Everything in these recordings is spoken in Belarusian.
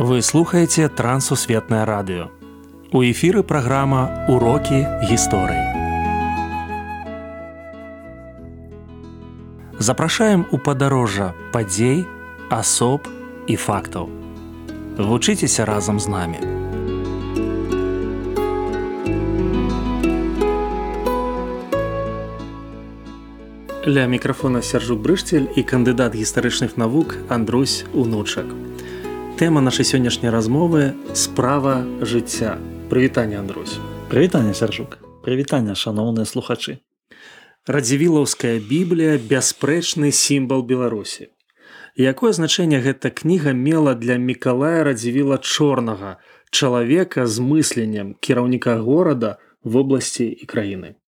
Вы слухаеце трансусветнае радыё. У эфіры праграма урокі гісторыі. Запрашаем у падарожжа падзей, асоб і фактаў. Вучыцеся разам з намі. Ля мікрафона сяржук брышцель і кандыдат гістарычных навук Андрусь унучак. Тэма нашай сённяшняй размовы справа жыцця. Прывітанне Андрусь. Прывітанне сяржук. Прывітанне шаноўныя слухачы. Радзівілаўская біблія бясспрэчны сімвал Беларусі. Якое значэнне гэта кніга мела для мікалая радзівіла чорнага чалавека з мысленнем кіраўніка горада в обласці і краіны.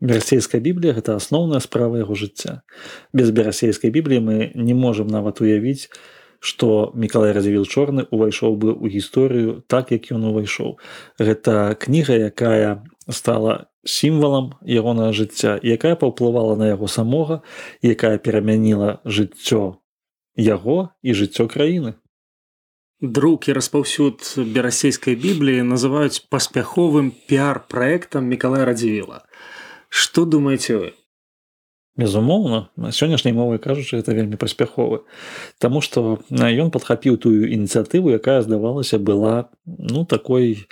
Берасейская біблія гэта асноўная справа яго жыцця. Без берасейскай бібліі мы не можам нават уявіць, што мікалай развіл чорны увайшоў бы ў гісторыю так як ён увайшоў гэта кніга якая стала сімвалам ягонага жыцця якая паўплывала на яго самога якая перамяніла жыццё яго і жыццё краіны. Друк і распаўсюд берасейскай бібліі называюць паспяховым піар праектам мікалая радзівіла. Што думаеце вы безумоўна сённяшняй мовай кажучы это вельмі паспяховы Таму што ён падхапіў тую ініцыятыву якая здавалася была ну такой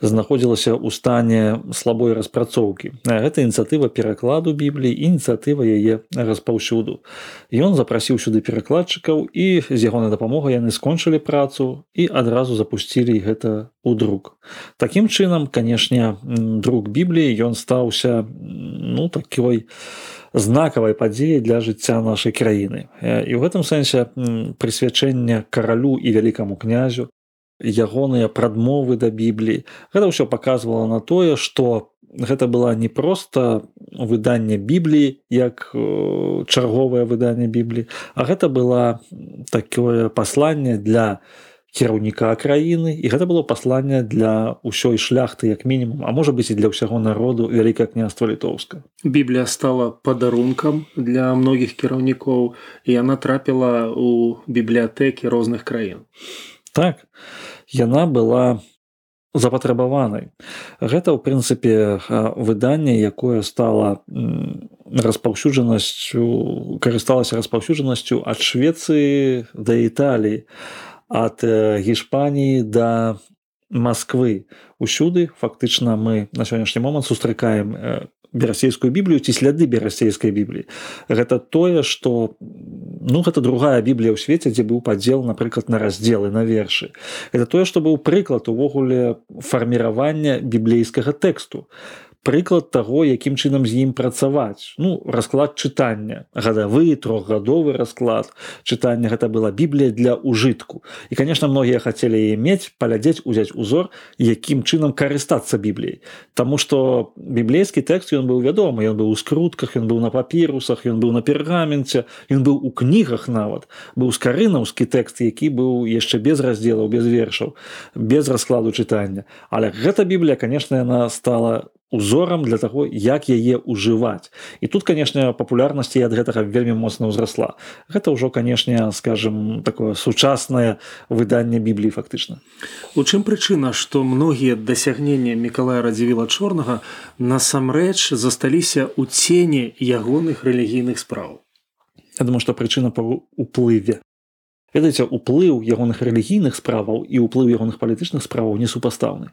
знаходзілася ў стане слабой распрацоўкі. Гэта ініцыятыва перакладу бібліі ініцыятыва яе распаўсюду. Ён запрасіў сюды перакладчыкаў і з ягонай дапамогай яны скончылі працу і адразу запусцілі гэта у друк. Такім чынам канешне друк бібліі ён стаўся ну такой знакавай падзеі для жыцця нашай краіны. І ў гэтым сэнсе прысвячэнне каралю і вялікаму князю, ягоныя прадмовы да бібліі. Гэта ўсё паказвала на тое, што гэта была не проста выданне бібліі як чарговае выданне бібліі, а гэта была такое пасланне для, кіраўніка краіны і гэта было пасланне для ўсёй шляхты як мінімум а можа быць і для ўсяго народу вялікае княства літоўска. Біблія стала падарункам для многіх кіраўнікоў і яна трапіла ў бібліятэкі розных краін. Так яна была запатрабаванай. Гэта ў прынцыпе выданне якое стала распаўсюджанасцю карысталася распаўсюджанасцю ад швецыі да італіі ад гішпаніі да Масквы усюды фактычна мы на сённяшні момант сустракаем берасейскую біблію ці сляды берасейскай бібліі гэта тое што ну гэта другая біблія ў свеце дзе быў падзел напрыклад на раздзелы на вершы это тое што быў прыклад увогуле фарміравання біблейскага тэксту прыклад таго якім чынам з ім працаваць. Ну расклад чытання. Гадавы трохгадовы расклад чытання. Гэта была біблія для ужытку і конечно многія хацелі яе мець палядзець узяць узор якім чынам карыстацца бібліяй. Таму что біблейскі тэкст ён быў вядомы. Ён быў у скрутках ён быў на папірусах ён быў на пергаменце ён быў у кнігах нават. Быў скарынаўскі тэкст які быў яшчэ без раздзелаў без вершаў без раскладу чытання. Але гэта біблія конечно яна стала узорам для таго як яе ўжываць. І тут канешне папулярнасці ад гэтага вельмі моцна ўзрасла. Гэта ўжо канешне скажем такое сучаснае выданне бібліі фактычна. У чым прычына што многія дасягнення мікалая радзівіла чорнага насамрэч засталіся ў цені ягоных рэлігійных спраў? Я думаю што прычына па уплыве ведаеце уплыў ягоных рэлігійных справаў і ўплыў ягоных палітычных справаў несупастаўны.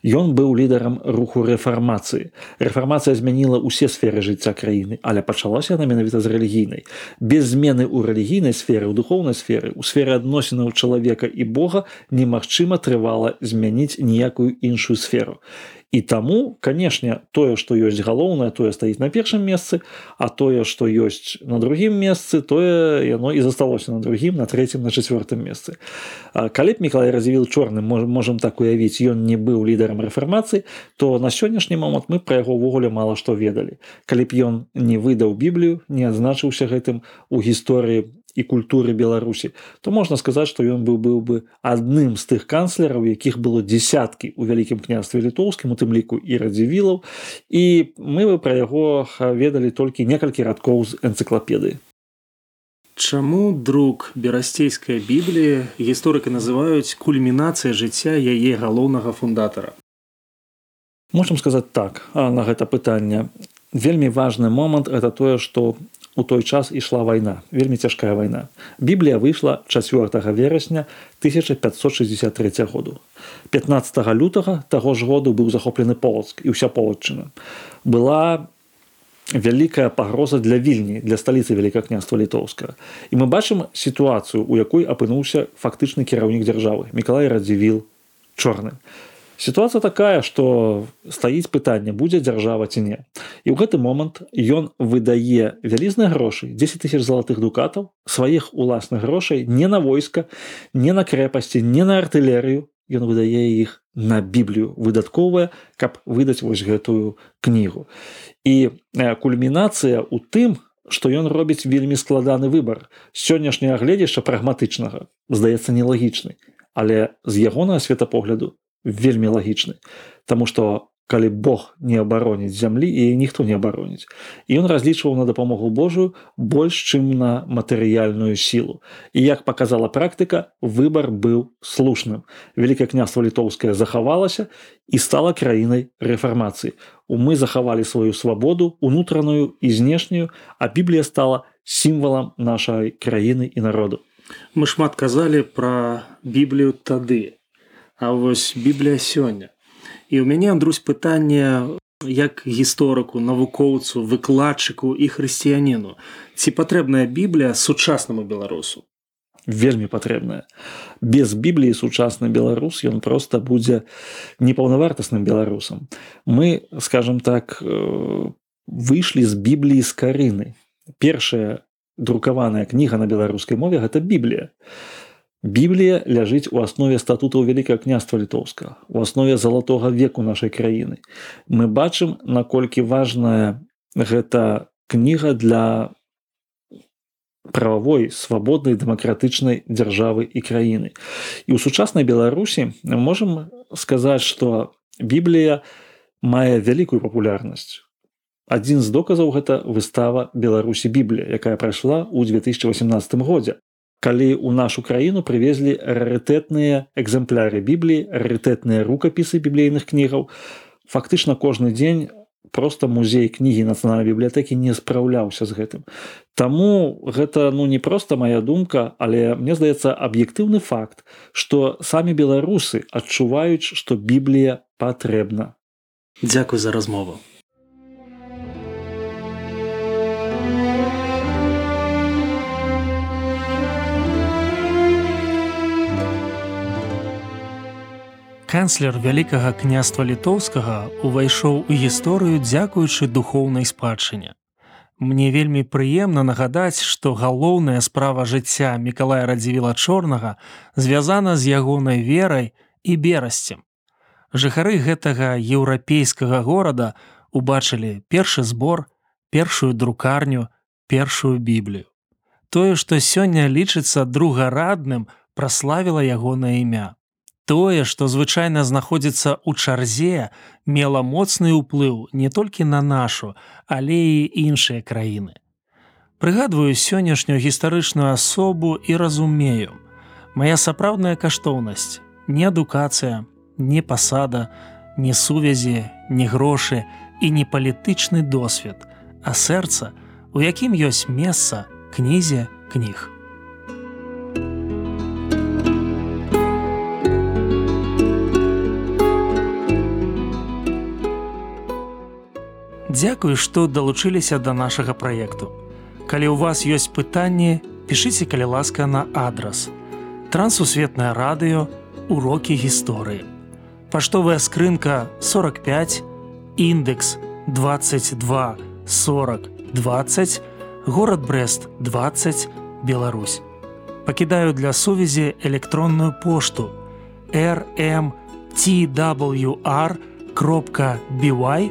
Ён быў лідарам руху рэфармацыі. Рэфармацыя змяніла ўсе сферы жыцця краіны але пачалася яна менавіта з рэлігійнай. Без змены ў рэлігійнай сферы ў духоўнай сферы у сферы адносінаў чалавека і Бога немагчыма трывала змяніць ніякую іншую сферу і таму канешне тое што ёсць галоўнае тое стаіць на першым месцы а тое што ёсць на другім месцы тое яно і засталося на другім на третьем на четвертым месцы. Калі б мікалай развіл чорным можем так уявіць ён не быў лідарам рэфармацыі то на сённяшні момант мы пра яго ўвогуле мала што ведалі. Калі б ён не выдаў біблію не адзначыўся гэтым у гісторыі і культуры беларусі то можна сказаць што ён быў быў бы адным з тых канцлераў якіх было десяткі у вялікім княстве літоўскім у тым ліку і радзівілаў і мы бы пра яго ведалі толькі некалькі радкоў з энцыклапедыі Чаму друк берасцейскай бібліі гісторыкі называюць кульмінацыя жыцця яе галоўнага фундатара. Можам сказаць так на гэта пытанне. Вельмі важны момант это тое, што у той час ішла вайна, вельмі цяжкая вайна. Біблія выйшла 4 верасня 1563 году. 15 лютага таго ж году быў захоплены полацк і ўся полачына. Была вялікая пагроза для вільні для сталіцы вялікае княства літоўска і мы бачым сітуацыю у якой апынуўся фактычны кіраўнік дзяржавы мікалай радзівіл чорны сітуацыя такая што стаіць пытанне будзе дзяржава ці не і ў гэты момант ён выдае вялізныя грошы 10 тысяч залатых дукатаў сваіх уласных грошай не на войска не на крэпасці не на артылерыю ён выдае іх на біблію выдатковая каб выдаць вось гэтую кнігу і кульмінацыя ў тым што ён робіць вельмі складаны выбар. Сённяшняе гледзяшча прагматычнага здаецца нелагічны але з ягонага светапогляду вельмі лагічны. Таму што калі Бог не абароніць зямлі і ніхто не абароніць. І ён разлічваў на дапамогу Божую больш чым на матэрыяльную сілу. І як показала практыка выбар быў слушным. Вялікае княства літоўскае захавалася і стала краінай рэфармацыі. У мы захавалі сваю свабоду унутраную і знешнюю а біблія стала сімвалам нашай краіны і народу. Мы шмат казалі пра біблію тады а вось біблія сёння І ў мяне Андрусь пытанне як гісторыку, навукоўцу, выкладчыку і хрысціяніну. Ці патрэбная біблія сучаснаму беларусу? Вельмі патрэбная. Без бібліі сучасны беларус ён проста будзе непаўнавартасным беларусам. Мы, скажем так, выйшлі з бібліі з карыны. Першая друкаваная кніга на беларускай мове гэта біблія. Біблія ляжыць у аснове статутаў вялікае княства літоўска у аснове залатога веку нашай краіны. Мы бачым наколькі важная гэта кніга для прававой свабоднай дэмакратычнай дзяржавы і краіны. І ў сучаснай беларусі можам сказаць што біблія мае вялікую папулярнасць. Адзін з доказаў гэта выстава беларусі біблія якая прайшла ў 2018 годзе калі ў нашу краіну прывезлі рарытэтныя экземпляры бібліі рарытэтныя рукапісы біблейных кнігаў фактычна кожны дзень просто музей кнігі нацыянальнай бібліятэкі не спраўляўся з гэтым. Таму гэта ну не проста моя думка але мне здаецца аб'ектыўны факт што самі беларусы адчуваюць што біблія патрэбна. Дзякуй за размову канцлер вялікага княства літоўскага увайшоў у гісторыю дзякуючы духоўнай спадчыне. Мне вельмі прыемна нагадаць, што галоўная справа жыцця Миколая радзівіла чорнага звязана з ягонай верай і берасцем. Жыхары гэтага еўрапейскага горада убачылі першы збор, першую друкарню, першую біблію. Тое, што сёння лічыцца другарадным, праславіла ягонае імя тое, што звычайна знаходзіцца ў чарзе, мела моцны ўплыў не толькі на нашу, але і іншыя краіны. Прыгадваю сённяшнюю гістарычную асобу і разумею. Мая сапраўдная каштоўнасць, не адукацыя, не пасада, не сувязі, не грошы і не палітычны досвед, а сэрца, у якім ёсць месца кнізе кніг. Дзякую, што далучыліся да нашага праекту. Калі ў вас ёсць пытанні, пішыце калі ласка на адрас. Трансусветнае радыё, урокі гісторыі. Паштовая скрынка 45, індекс 22 40 20, горад Брест 20, Беларусь. Пакідаю для сувязі электронную пошту rmtwr кропка by